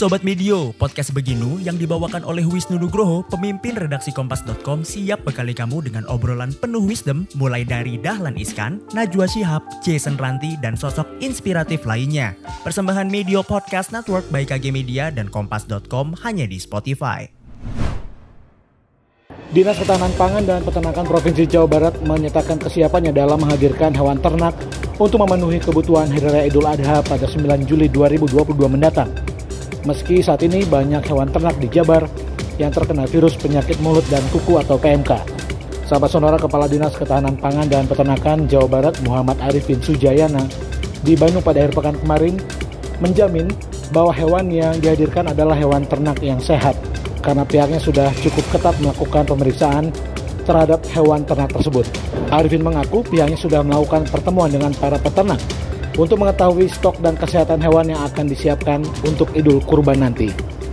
Sobat Medio, podcast Beginu yang dibawakan oleh Wisnu Nugroho, pemimpin redaksi Kompas.com siap bekali kamu dengan obrolan penuh wisdom mulai dari Dahlan Iskan, Najwa Shihab, Jason Ranti, dan sosok inspiratif lainnya. Persembahan Medio Podcast Network by KG Media dan Kompas.com hanya di Spotify. Dinas Ketahanan Pangan dan Peternakan Provinsi Jawa Barat menyatakan kesiapannya dalam menghadirkan hewan ternak untuk memenuhi kebutuhan Hari Raya Idul Adha pada 9 Juli 2022 mendatang. Meski saat ini banyak hewan ternak di Jabar yang terkena virus penyakit mulut dan kuku atau PMK. Sahabat sonora Kepala Dinas Ketahanan Pangan dan Peternakan Jawa Barat Muhammad Arifin Sujayana di Bandung pada akhir pekan kemarin menjamin bahwa hewan yang dihadirkan adalah hewan ternak yang sehat karena pihaknya sudah cukup ketat melakukan pemeriksaan terhadap hewan ternak tersebut. Arifin mengaku pihaknya sudah melakukan pertemuan dengan para peternak untuk mengetahui stok dan kesehatan hewan yang akan disiapkan untuk Idul Kurban nanti.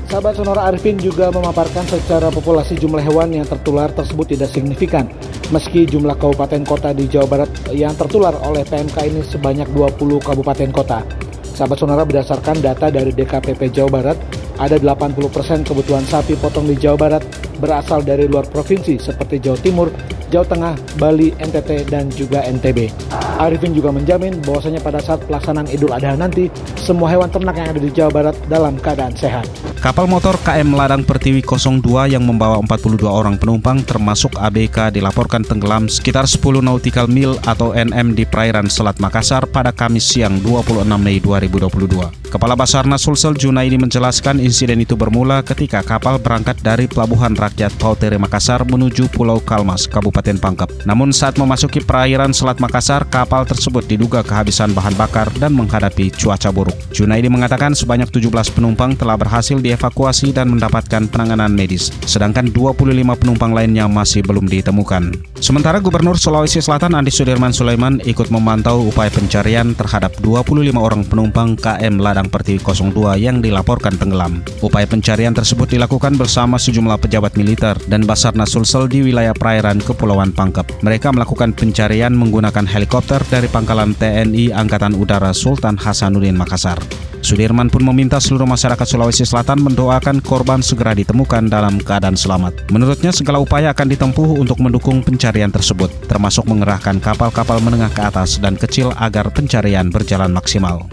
Sahabat Sonora Arifin juga memaparkan secara populasi jumlah hewan yang tertular tersebut tidak signifikan. Meski jumlah kabupaten kota di Jawa Barat yang tertular oleh PMK ini sebanyak 20 kabupaten kota. Sahabat Sonora berdasarkan data dari DKPP Jawa Barat, ada 80% kebutuhan sapi potong di Jawa Barat berasal dari luar provinsi seperti Jawa Timur, Jawa Tengah, Bali, NTT, dan juga NTB. Arifin juga menjamin bahwasanya pada saat pelaksanaan Idul Adha nanti, semua hewan ternak yang ada di Jawa Barat dalam keadaan sehat. Kapal motor KM Ladang Pertiwi 02 yang membawa 42 orang penumpang termasuk ABK dilaporkan tenggelam sekitar 10 nautical mil atau NM di perairan Selat Makassar pada Kamis siang 26 Mei 2022. Kepala Basarnas Sulsel Junaidi menjelaskan insiden itu bermula ketika kapal berangkat dari Pelabuhan Rakyat Pautere Makassar menuju Pulau Kalmas, Kabupaten Pangkep. Namun saat memasuki perairan Selat Makassar, kapal tersebut diduga kehabisan bahan bakar dan menghadapi cuaca buruk. Junaidi mengatakan sebanyak 17 penumpang telah berhasil dievakuasi dan mendapatkan penanganan medis, sedangkan 25 penumpang lainnya masih belum ditemukan. Sementara Gubernur Sulawesi Selatan Andi Sudirman Sulaiman ikut memantau upaya pencarian terhadap 25 orang penumpang KM Ladang Pertiwi 02 yang dilaporkan tenggelam. Upaya pencarian tersebut dilakukan bersama sejumlah pejabat militer dan Basarnas Sulsel di wilayah perairan Kepulauan Pangkep. Mereka melakukan pencarian menggunakan helikopter dari pangkalan TNI Angkatan Udara Sultan Hasanuddin Makassar. Sudirman pun meminta seluruh masyarakat Sulawesi Selatan mendoakan korban segera ditemukan dalam keadaan selamat. Menurutnya segala upaya akan ditempuh untuk mendukung pencarian tersebut, termasuk mengerahkan kapal-kapal menengah ke atas dan kecil agar pencarian berjalan maksimal.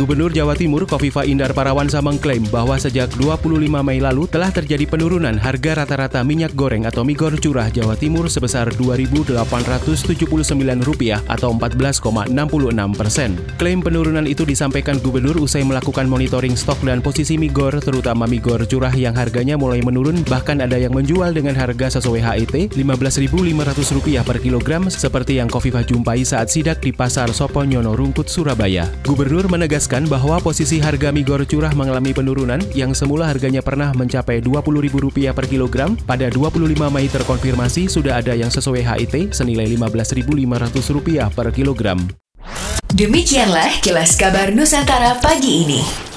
Gubernur Jawa Timur Kofifa Indar Parawansa mengklaim bahwa sejak 25 Mei lalu telah terjadi penurunan harga rata-rata minyak goreng atau migor curah Jawa Timur sebesar Rp2.879 atau 14,66 persen. Klaim penurunan itu disampaikan Gubernur usai melakukan monitoring stok dan posisi migor, terutama migor curah yang harganya mulai menurun, bahkan ada yang menjual dengan harga sesuai HIT Rp15.500 per kilogram seperti yang Kofifa jumpai saat sidak di Pasar Soponyono Rungkut, Surabaya. Gubernur menegaskan menegaskan bahwa posisi harga migor curah mengalami penurunan yang semula harganya pernah mencapai Rp20.000 per kilogram, pada 25 Mei terkonfirmasi sudah ada yang sesuai HIT senilai Rp15.500 per kilogram. Demikianlah kilas kabar Nusantara pagi ini.